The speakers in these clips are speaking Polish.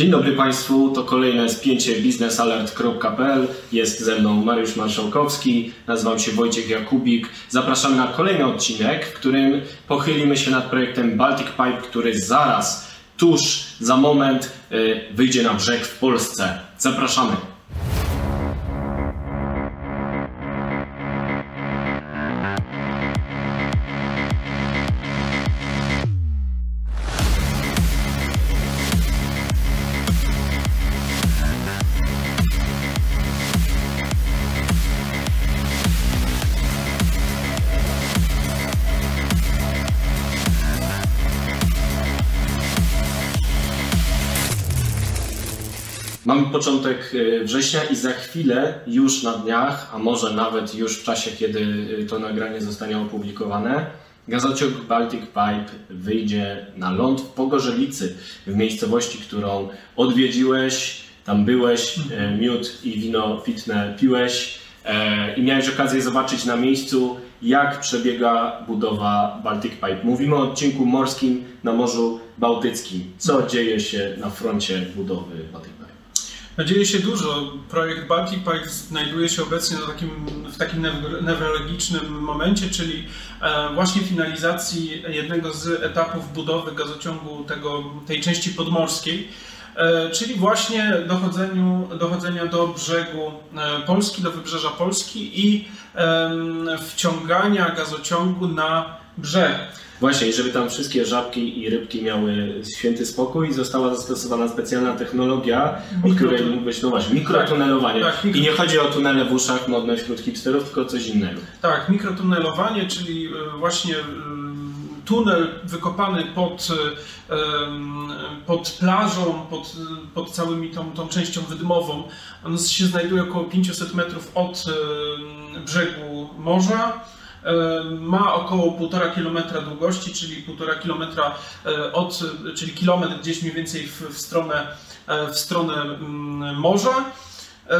Dzień dobry Państwu, to kolejne spięcie biznesalert.pl. Jest ze mną Mariusz Marszałkowski, nazywam się Wojciech Jakubik. Zapraszamy na kolejny odcinek, w którym pochylimy się nad projektem Baltic Pipe, który zaraz, tuż za moment y, wyjdzie na brzeg w Polsce. Zapraszamy. Mamy początek y, września i za chwilę, już na dniach, a może nawet już w czasie, kiedy y, to nagranie zostanie opublikowane, gazociąg Baltic Pipe wyjdzie na ląd w Pogorzelicy, w miejscowości, którą odwiedziłeś, tam byłeś, y, miód i wino pitne piłeś e, i miałeś okazję zobaczyć na miejscu, jak przebiega budowa Baltic Pipe. Mówimy o odcinku morskim na Morzu Bałtyckim. Co dzieje się na froncie budowy Baltic Pipe? Dzieje się dużo. Projekt Baltic Pipe znajduje się obecnie na takim, w takim new- newralgicznym momencie, czyli e, właśnie finalizacji jednego z etapów budowy gazociągu tego, tej części podmorskiej, e, czyli właśnie dochodzeniu, dochodzenia do brzegu e, Polski, do wybrzeża Polski i wciągania gazociągu na brzeg. Właśnie, żeby tam wszystkie żabki i rybki miały święty spokój, została zastosowana specjalna technologia, o Mikro- której mógłbyś, no właśnie, mikrotunelowanie. Tak, mikro- I nie chodzi o tunele w uszach modne wśród hipsterów, tylko o coś innego. Tak, mikrotunelowanie, czyli e, właśnie e, tunel wykopany pod, e, pod plażą, pod, pod całymi tą, tą częścią wydmową. On się znajduje około 500 metrów od brzegu morza. E, Ma około 1,5 km długości, czyli 1,5 km od, czyli kilometr gdzieś mniej więcej w, w stronę, e, w stronę mm, morza. E,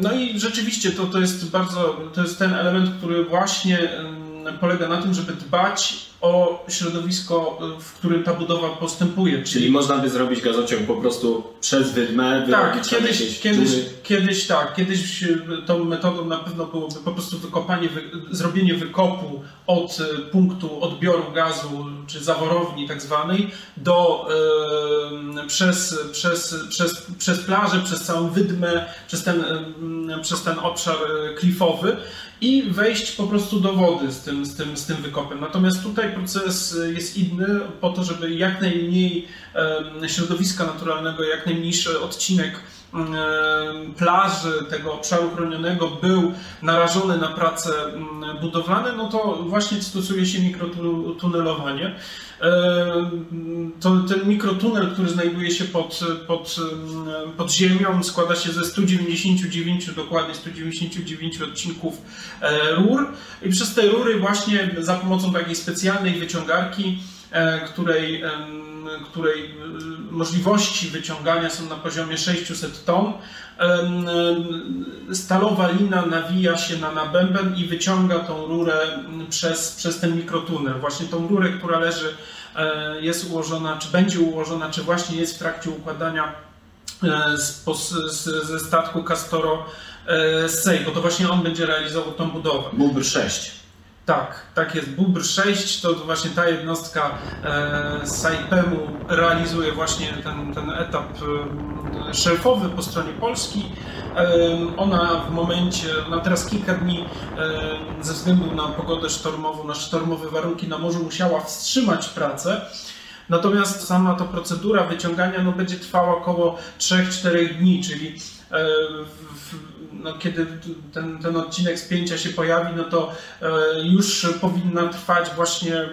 No i rzeczywiście to, to jest bardzo, to jest ten element, który właśnie em, polega na tym, żeby dbać o środowisko, e, w którym ta budowa postępuje. Czyli można by zrobić gazociąg po prostu przez wydmę, tak, kiedyś, kiedyś, dziury. kiedyś tak, kiedyś e, tą metodą na pewno byłoby po prostu wykopanie, wy, zrobienie wykopu od e, punktu odbioru gazu, czy zaworowni tak zwanej, do, e, przez, przez, przez, przez plażę, przez całą wydmę, przez ten, e, przez ten obszar klifowy i wejść po prostu do wody z tym, z tym, z tym wykopem. Natomiast tutaj proces jest inny po to, żeby jak najmniej środowiska naturalnego, jak najmniejszy odcinek plaży tego obszaru chronionego był narażony na prace em, budowlane, no to właśnie stosuje się mikrotunelowanie. Em, To, ten mikrotunel, który znajduje się pod, pod, em, pod ziemią, składa się ze 199, dokładnie 199 odcinków e, rur i przez te rury właśnie za pomocą takiej specjalnej wyciągarki, e, której, em, której e, możliwości wyciągania są na poziomie 600 ton, em, stalowa lina nawija się na nabęben i wyciąga tą rurę przez, przez ten mikrotunel. Właśnie tą rurę, która leży, e, jest ułożona, czy będzie ułożona, czy właśnie jest w trakcie układania e, z, z, ze statku Castoro e, Sej, bo to właśnie on będzie realizował tą budowę. Bubr 6. Tak, tak jest. Bubr 6 to właśnie ta jednostka e, Saipemu realizuje właśnie ten, ten etap e, po stronie Polski. E, ona w momencie, na teraz kilka dni e, ze względu na pogodę sztormową, na sztormowe warunki na morzu musiała wstrzymać pracę. Natomiast sama ta procedura wyciągania no, będzie trwała około 3-4 dni, czyli no, kiedy ten, ten odcinek spięcia się pojawi, no to e, już powinna trwać właśnie e,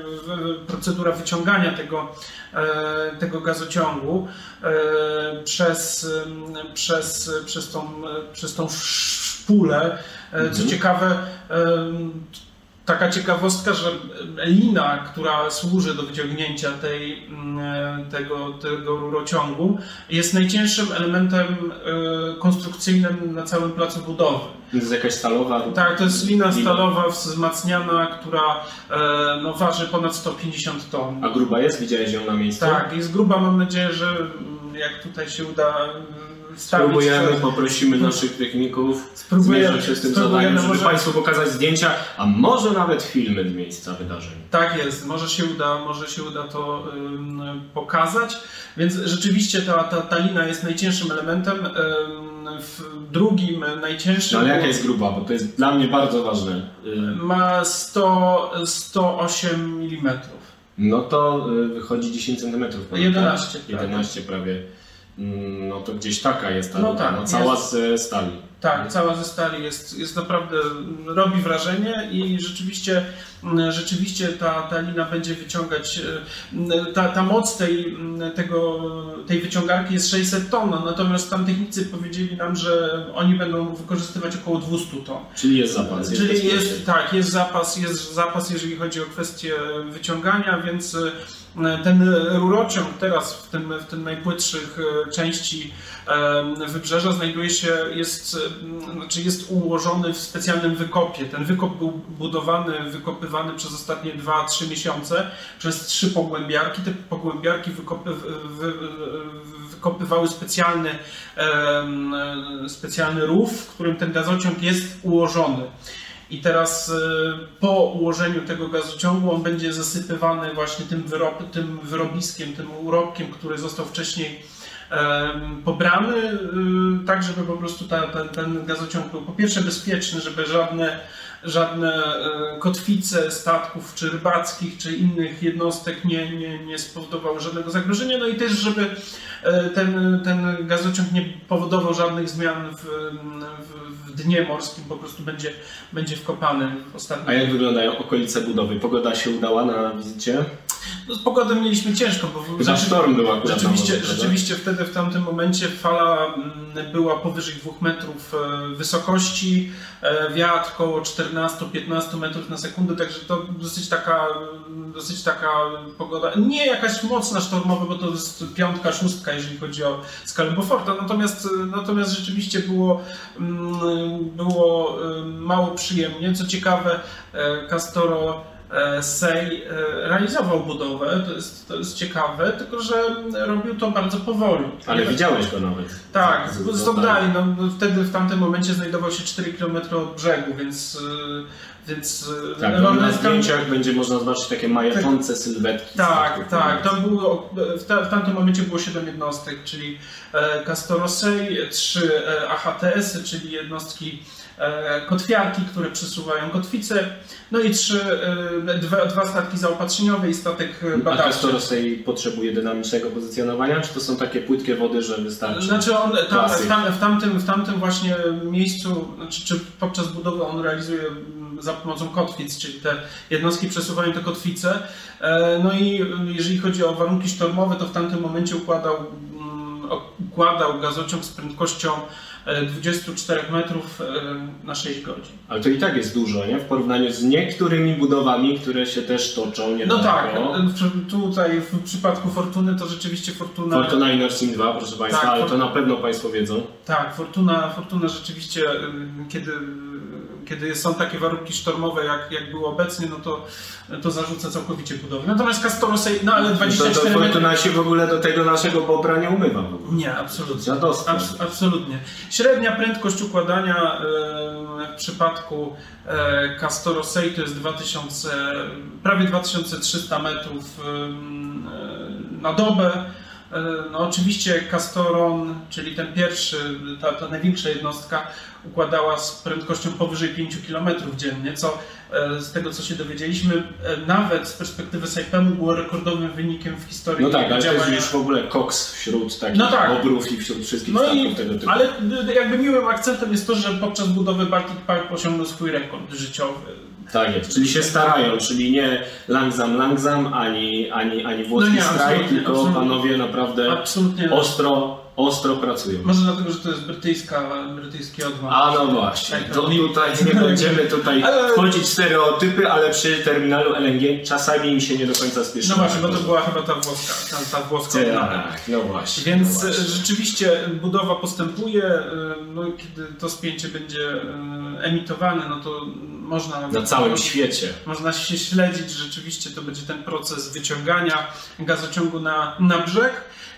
procedura wyciągania tego, e, tego gazociągu e, przez, em, przez, przez, tą, e, przez tą szpulę. E, Co Mhm. ciekawe, Taka ciekawostka, że lina, która służy do wyciągnięcia tej, mm, tego, tego rurociągu, jest najcięższym elementem e, konstrukcyjnym na całym placu budowy. To jest jakaś stalowa. Tak, to jest lina stalowa wzmacniana, która e, no, waży ponad 150 ton. A gruba jest? Widziałeś ją na miejscu? Tak, jest gruba, mam nadzieję, że mm, jak tutaj się uda y. Spróbujemy, poprosimy naszych techników, zmierzą się z tym zadaniem, żeby może- Państwu pokazać zdjęcia, a może nawet filmy z miejsca wydarzeń. Tak jest, może się uda, może się uda to ym, pokazać. Więc rzeczywiście ta, ta, ta lina jest najcięższym elementem. Ym, w drugim najcięższym No ale jaka jest gruba, bo to jest dla mnie bardzo ważne. Y, ma 100, 108 mm. No to y, wychodzi 10 cm. 11 prawie. 11 prawie. Mm, No to gdzieś taka jest ta No no tak, no cała jest. z e, stali. Tak, cała ze stali jest, jest naprawdę, robi wrażenie i rzeczywiście, rzeczywiście ta, ta lina będzie wyciągać, e, ta, ta moc tej, mm, tego, tej wyciągarki jest 600 ton, no, natomiast tam technicy powiedzieli nam, że oni będą wykorzystywać około 200 ton. Czyli jest zapas. jest Czyli jest, tak, jest zapas, jest zapas, jeżeli chodzi o kwestię wyciągania, więc e, ten rurociąg teraz w tym, w tym najpłytszych e, części wybrzeża znajduje się, jest, znaczy jest ułożony w specjalnym wykopie. Ten wykop był budowany, wykopywany przez ostatnie 2-3 miesiące przez trzy pogłębiarki. Te pogłębiarki wykopy, wy, wy, wykopywały specjalny, e, specjalny rów, w którym ten gazociąg jest ułożony. I teraz e, po ułożeniu tego gazociągu on będzie zasypywany właśnie tym, wyrob, tym wyrobiskiem, tym urobkiem, który został wcześniej pobrany, y, tak żeby po prostu ta, ten gazociąg był po pierwsze bezpieczny, żeby żadne, żadne e, kotwice statków, czy rybackich, czy innych jednostek nie, nie, nie spowodowały żadnego zagrożenia, no i też żeby e, ten, ten gazociąg nie powodował żadnych zmian w, w, w dnie morskim, po prostu będzie, będzie wkopany w ostatnim A jak wyglądają okolice budowy? Pogoda się udała na wizycie? No, z pogodą mieliśmy ciężko, bo Chyba sztorm był akurat Rzeczywiście, prawda? rzeczywiście wtedy w tamtym momencie fala mm, była powyżej 2 metrów e, wysokości, e, wiatr około 14-15 metrów na sekundę, także to dosyć taka, dosyć taka pogoda, nie jakaś mocna sztormowa, bo to jest piątka, szóstka, jeżeli chodzi o skalę Beauforta, natomiast, natomiast rzeczywiście było, mm, było e, mało przyjemnie. Co ciekawe, e, Castoro e, Sej e, realizował budowę, to jest, to jest ciekawe, tylko że robił to bardzo powoli. Ale widziałeś go nawet. Tak, Z- oddali. No, wtedy w tamtym momencie znajdował się 4 km od brzegu, więc. y, więc Tak, no, no, na tam- zdjęciach będzie można zobaczyć takie majaczące sylwetki. tak, tak. Tam było, w, ta, w tamtym momencie było 7 jednostek, czyli e, Castorosei, 3 e, AHTS-y, czyli jednostki e, kotwiarki, które przesuwają kotwice, no i trzy, e, dwa, dwa statki zaopatrzeniowe i statek e, A badawczy. Castorosej potrzebuje dynamicznego pozycjonowania, czy to są takie płytkie wody, że wystarczy? Znaczy on tam, tam, w, tamtym, w tamtym właśnie miejscu, znaczy, czy podczas budowy on realizuje za pomocą kotwic, czyli te jednostki przesuwają te kotwice. E, No i jeżeli chodzi o warunki sztormowe, to w tamtym momencie układał, układał gazociąg z prędkością e, 24 metrów e, na 6 godzin. Ale to i tak jest dużo, nie? W porównaniu z niektórymi budowami, które się też toczą No niedaleko. tak, w- tutaj w przypadku Fortuny to rzeczywiście Fortuna... Fortuna i Nord Stream 2, proszę Państwa, Tak, ale to na pewno Państwo wiedzą. Tak, Fortuna, Fortuna rzeczywiście, kiedy, kiedy są takie warunki sztormowe, jak, jak było obecnie, no to, to zarzuca całkowicie budowę. Natomiast Castoro no ale To, to 24 metry... Fortuna się w ogóle do tego naszego bobra nie umywa. w ogóle. Nie, absolutnie. Dziadostwo. Abs- absolutnie. Średnia prędkość układania y, w przypadku y, Castoro Sej to jest 2000, prawie 2300 metrów y, na dobę. Y, No oczywiście Castoron, czyli ten pierwszy, ta, ta największa jednostka, układała z prędkością powyżej 5 km dziennie, co e, z tego co się dowiedzieliśmy, e, nawet z perspektywy Saipemu było rekordowym wynikiem w historii No tak, ale to jest działania. już w ogóle koks wśród takich No tak. obrów i wśród wszystkich No statków i, tego typu. ale jakby miłym akcentem jest to, że podczas budowy Baltic Pipe osiągnął swój rekord życiowy. Tak jest, czyli się starają, czyli nie langsam, langsam, ani, ani, ani włoski No nie, strajk, tylko absolutnie. panowie naprawdę Absolutnie. ostro, ostro pracują. Może dlatego, że to jest brytyjska, brytyjski odwam. A no właśnie, Tak, to tak. tutaj nie będziemy tutaj wchodzić w stereotypy, ale przy terminalu LNG czasami im się nie do końca spieszy. No właśnie, bo to była chyba ta włoska, ta, ta włoska. Tak, no właśnie. Więc no e, właśnie. rzeczywiście budowa postępuje, e, no kiedy to spięcie będzie e, emitowane, no to można... Na całym świecie. Można się śledzić, rzeczywiście to będzie ten proces wyciągania gazociągu na, na brzeg.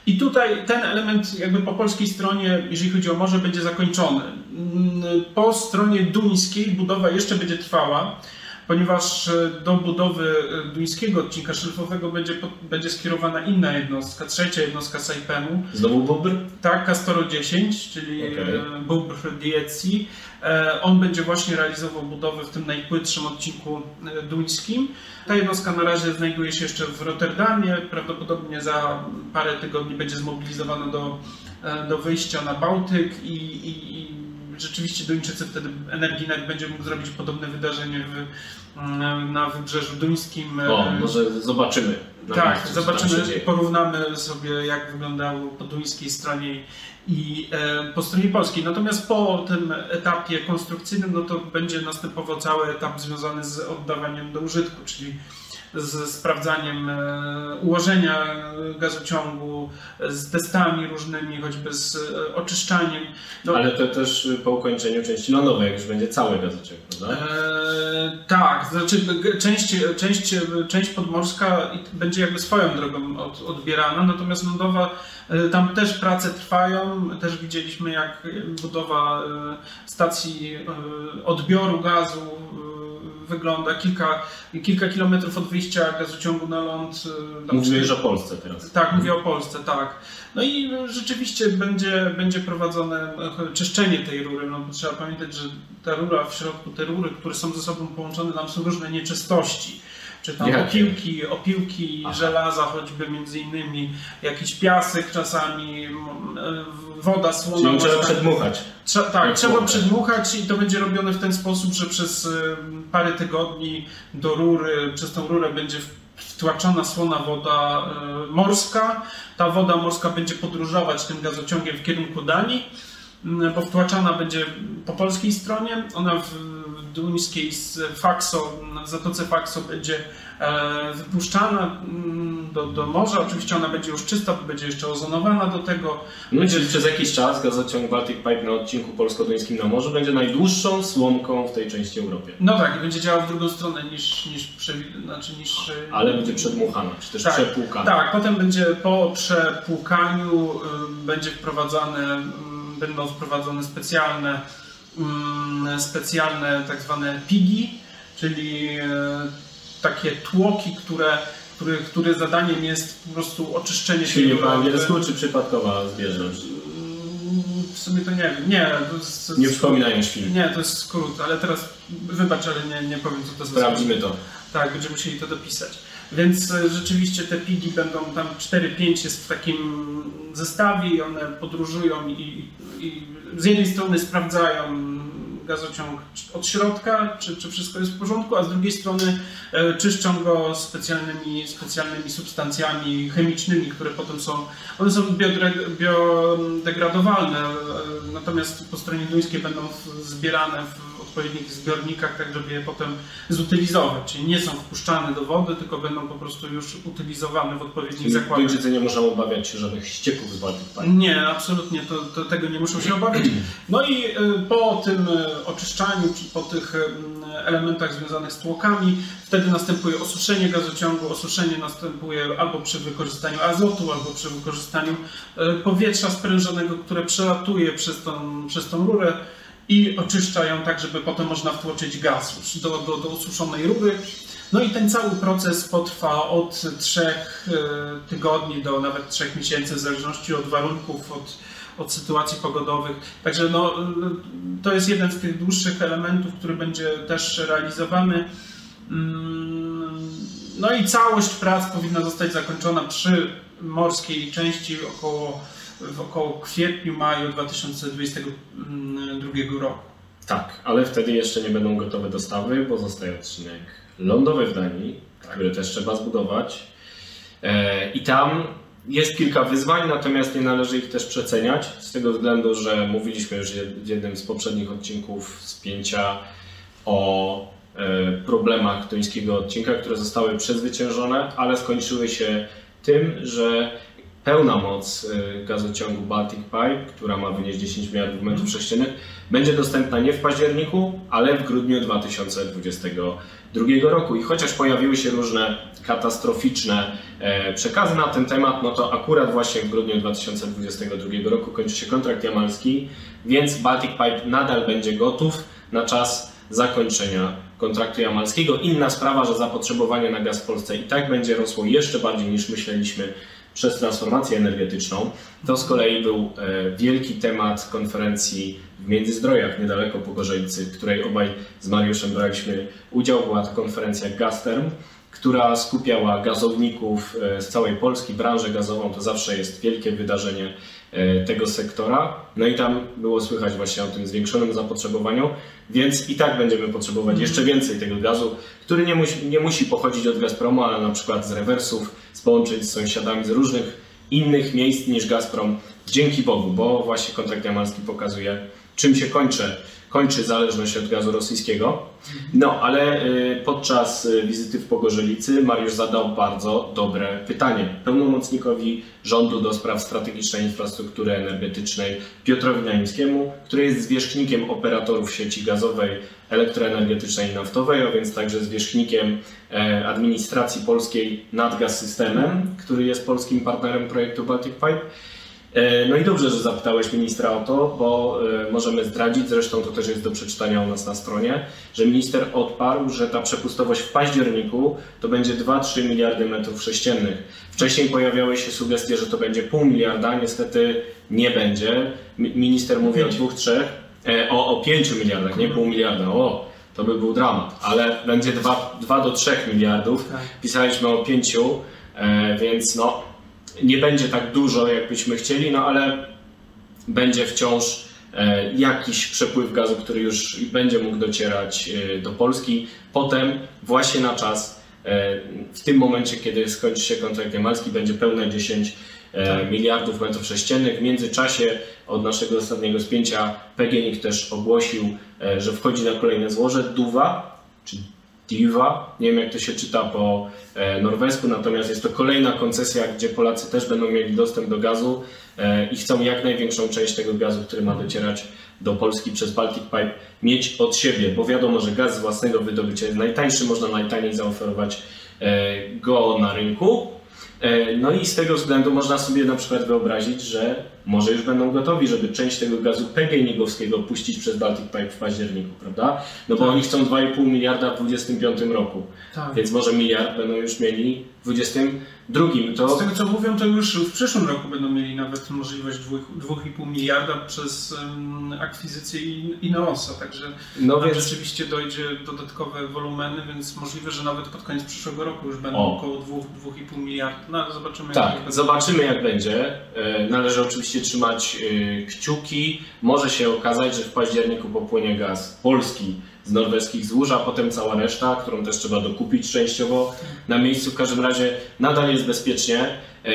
I tutaj ten element jakby po polskiej stronie, jeżeli chodzi o morze, będzie zakończony. Mm, po stronie duńskiej budowa jeszcze będzie trwała ponieważ e, do budowy e, duńskiego odcinka szelfowego będzie, będzie skierowana inna jednostka, trzecia jednostka Saipenu. Znowu Bubr? Tak, Castoro 10, czyli okay. E, Bubr Dietzi. On będzie właśnie realizował budowę w tym najpłytszym odcinku duńskim. Ta jednostka na razie znajduje się jeszcze w Rotterdamie, prawdopodobnie za parę tygodni będzie zmobilizowana do, do wyjścia na Bałtyk i, i, i rzeczywiście Duńczycy wtedy Energinet będzie mógł zrobić podobne wydarzenie w, mm, na wybrzeżu duńskim. O, może zobaczymy. Tak, miejscu, zobaczymy, porównamy sobie jak wyglądało po duńskiej stronie i e, po stronie polskiej. Natomiast po tym etapie konstrukcyjnym, no to będzie następował cały etap związany z oddawaniem do użytku, czyli z sprawdzaniem e, ułożenia gazociągu, z testami różnymi, choćby z e, oczyszczaniem. No, Ale to też po ukończeniu części lądowej, jak już będzie cały gazociąg, prawda? E, tak, znaczy część, część, część podmorska będzie jakby swoją drogą od, odbierana, natomiast lądowa e, tam też prace trwają, też widzieliśmy jak budowa stacji odbioru gazu wygląda. Kilka, kilka kilometrów od wyjścia gazociągu na ląd. Y, Mówisz o Polsce teraz. Tak, mówię o Polsce, tak. No i rzeczywiście będzie, będzie prowadzone e, czyszczenie tej rury. No, trzeba pamiętać, że ta rura w środku, te rury, które są ze sobą połączone, tam są różne nieczystości czy tam Jakie? opiłki, opiłki Aha. żelaza choćby między innymi, jakiś piasek czasami, woda słona. Czyli trzeba przedmuchać. Trze tak, trzeba przedmuchać i to będzie robione w ten sposób, że przez parę tygodni do rury, przez tą rurę będzie wtłaczana słona woda e, morska. Ta woda morska będzie podróżować tym gazociągiem w kierunku Danii, bo wtłaczana będzie po polskiej stronie. Ona w duńskiej z Faxo, w Zatoce Faxo będzie e, wypuszczana mm, do, do morza. Oczywiście ona będzie już czysta, będzie jeszcze ozonowana do tego. No będzie... Przez jakiś czas gazociąg Baltic Pipe na odcinku polsko-duńskim na morzu będzie najdłuższą słomką w tej części Europy. No tak, i będzie działał w drugą stronę niż, niż, znaczy niż... Ale będzie przedmuchana, czy też tak, przepłukana. Tak, potem będzie po przepłukaniu y, będzie wprowadzane, y, będą wprowadzone specjalne Mm, specjalne tak zwane pigi, czyli e, takie tłoki, które, które, które zadaniem jest po prostu oczyszczenie Czyli po angielsku czy przypadkowa zbieżność? W sumie to nie wiem. Nie, to nie wspominają świn. Nie, to jest skrót, ale teraz wybacz, ale nie, nie powiem co to. Sprawdzimy to. Tak, będziemy musieli to dopisać. Więc e, rzeczywiście te pigi będą tam 4-5 jest w takim zestawie i one podróżują i, i z jednej strony sprawdzają gazociąg od środka, czy, czy wszystko jest w porządku, a z drugiej strony e, czyszczą go specjalnymi, specjalnymi substancjami chemicznymi, które potem są, one są biodegradowalne, e, natomiast po stronie duńskiej będą zbierane w odpowiednich zbiornikach, tak żeby je potem zutylizować. Czyli nie są wpuszczane do wody, tylko będą po prostu już utylizowane w odpowiednich Czyli zakładach. Duńczycy nie muszą obawiać się żadnych ścieków z Baltic Pipe. Nie, absolutnie to, to, tego nie muszą się obawiać. No i y, po tym y, oczyszczaniu, czy po tych y, elementach związanych z tłokami, wtedy następuje osuszenie gazociągu. Osuszenie następuje albo przy wykorzystaniu azotu, albo przy wykorzystaniu powietrza sprężonego, które przelatuje przez tą, przez tą rurę i oczyszcza ją tak, żeby potem można wtłoczyć gaz do, do, do ususzonej rury. No i ten cały proces potrwa od trzech e, tygodni do nawet trzech miesięcy, w zależności od warunków, od, od sytuacji pogodowych. Także no, to jest jeden z tych dłuższych elementów, który będzie też realizowany. Mm, no i całość prac powinna zostać zakończona przy morskiej części około w około kwietniu, maju 2022 roku. Tak, ale wtedy jeszcze nie będą gotowe dostawy, bo zostaje odcinek lądowy w Danii, tak. który też trzeba zbudować. E, I tam jest kilka wyzwań, natomiast nie należy ich też przeceniać, z tego względu, że mówiliśmy już w jednym z poprzednich odcinków spięcia o e, problemach duńskiego odcinka, które zostały przezwyciężone, ale skończyły się tym, że pełna moc y, gazociągu Baltic Pipe, która ma wynieść 10 miliardów metrów sześciennych, będzie dostępna nie w październiku, ale w grudniu 2022 roku. I chociaż pojawiły się różne katastroficzne e, przekazy na ten temat, no to akurat właśnie w grudniu 2022 roku kończy się kontrakt jamalski, więc Baltic Pipe nadal będzie gotów na czas zakończenia kontraktu jamalskiego. Inna sprawa, że zapotrzebowanie na gaz w Polsce i tak będzie rosło jeszcze bardziej niż myśleliśmy przez transformację energetyczną. To z kolei był e, wielki temat konferencji w Międzyzdrojach, niedaleko Pogorzelicy, w której obaj z Mariuszem braliśmy udział. Była to konferencja Gasterm, która skupiała gazowników e, z całej Polski. Branżę gazową to zawsze jest wielkie wydarzenie tego sektora. No i tam było słychać właśnie o tym zwiększonym zapotrzebowaniu, więc i tak będziemy potrzebować jeszcze więcej tego gazu, który nie musi, nie musi pochodzić od Gazpromu, ale na przykład z rewersów, z połączeń z sąsiadami z różnych innych miejsc niż Gazprom. Dzięki Bogu, bo właśnie kontrakt jamalski pokazuje, czym się kończy kończy zależność od gazu rosyjskiego. No, ale y, podczas y, wizyty w Pogorzelicy Mariusz zadał bardzo dobre pytanie pełnomocnikowi rządu do spraw strategicznej infrastruktury energetycznej Piotrowi Naimskiemu, który jest zwierzchnikiem operatorów sieci gazowej, elektroenergetycznej i naftowej, a więc także zwierzchnikiem e, administracji polskiej nad gaz systemem, który jest polskim partnerem projektu Baltic Pipe. E, no i dobrze, że zapytałeś ministra o to, bo e, możemy zdradzić, zresztą to też jest do przeczytania u nas na stronie, że minister odparł, że ta przepustowość w październiku to będzie 2-3 miliardy metrów sześciennych. Wcześniej pojawiały się sugestie, że to będzie pół miliarda, niestety nie będzie. Minister mówi o dwóch, trzech, e, o, o 5 miliardach, nie pół miliarda. O, to by był dramat, ale będzie 2, 2 do 3 miliardów. Tak. Pisaliśmy o 5, więc no nie będzie tak dużo, jakbyśmy chcieli, no ale będzie wciąż e, jakiś przepływ gazu, który już będzie mógł docierać e, do Polski. Potem właśnie na czas, e, w tym momencie, kiedy skończy się kontrakt jamalski, będzie pełne 10 tak. miliardów metrów sześciennych. W międzyczasie od naszego ostatniego spięcia PGNiG też ogłosił, że wchodzi na kolejne złoże Duwa, czy Diva. Nie wiem, jak to się czyta po e, norwesku, natomiast jest to kolejna koncesja, gdzie Polacy też będą mieli dostęp do gazu e, i chcą jak największą część tego gazu, który ma docierać do Polski przez Baltic Pipe, mieć od siebie, bo wiadomo, że gaz z własnego wydobycia jest najtańszy, można najtaniej zaoferować e, go na rynku. No i z tego względu można sobie na przykład wyobrazić, że może już będą gotowi, żeby część tego gazu PGNiG-owskiego puścić przez Baltic Pipe w październiku, prawda? No bo tak. oni chcą 2,5 miliarda w 2025 roku, tak. więc może miliard będą już mieli w 2022. To... Z tego co mówią, to już w przyszłym roku będą mieli nawet możliwość 2,5 miliarda przez um, akwizycję Ineosa, także no więc... rzeczywiście dojdzie dodatkowe wolumeny, więc możliwe, że nawet pod koniec przyszłego roku już będą o. około 2,5 miliarda. No zobaczymy. Tak, jak zobaczymy jak będzie. E, należy oczywiście oczywiście trzymać y, kciuki. Może się okazać, że w październiku popłynie gaz polski z norweskich złóż, a potem cała reszta, którą też trzeba dokupić częściowo na miejscu. W każdym razie nadal jest bezpiecznie. E,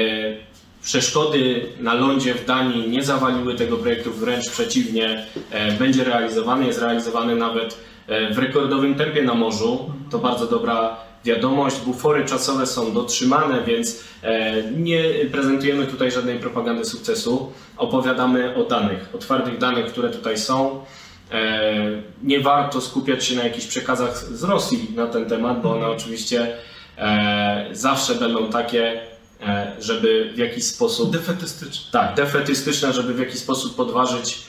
przeszkody na lądzie w Danii nie zawaliły tego projektu, wręcz przeciwnie, e, będzie realizowany, jest realizowany nawet e, w rekordowym tempie na morzu. To bardzo dobra wiadomość, bufory czasowe są dotrzymane, więc e, nie prezentujemy tutaj żadnej propagandy sukcesu. Opowiadamy o danych, o twardych danych, które tutaj są. E, nie warto skupiać się na jakichś przekazach z Rosji na ten temat, bo one oczywiście e, zawsze będą takie, żeby w jakiś sposób. Defetystyczne. Tak, defetystyczne, żeby w jakiś sposób podważyć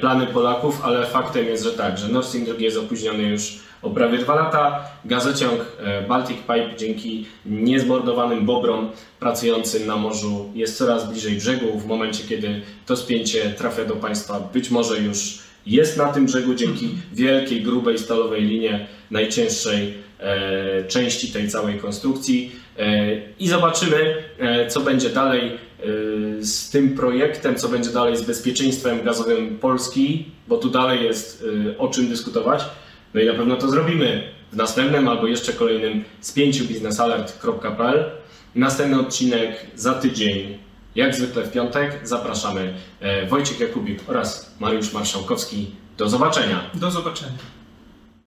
plany Polaków, ale faktem jest, że tak, że Nord Stream 2 jest opóźniony już o prawie dwa lata. Gazociąg e, Baltic Pipe dzięki niezmordowanym bobrom pracującym na morzu jest coraz bliżej brzegu. W momencie, kiedy to spięcie trafia do państwa, być może już jest na tym brzegu dzięki wielkiej, grubej, stalowej linie najcięższej e, części tej całej konstrukcji. E, I zobaczymy, e, co będzie dalej e, z tym projektem, co będzie dalej z bezpieczeństwem gazowym Polski, bo tu dalej jest e, o czym dyskutować. No i na pewno to zrobimy w następnym albo jeszcze kolejnym spięciu biznesalert.pl. Następny odcinek za tydzień, jak zwykle w piątek. Zapraszamy e, Wojciech Jakubik oraz Mariusz Marszałkowski. Do zobaczenia. Do zobaczenia.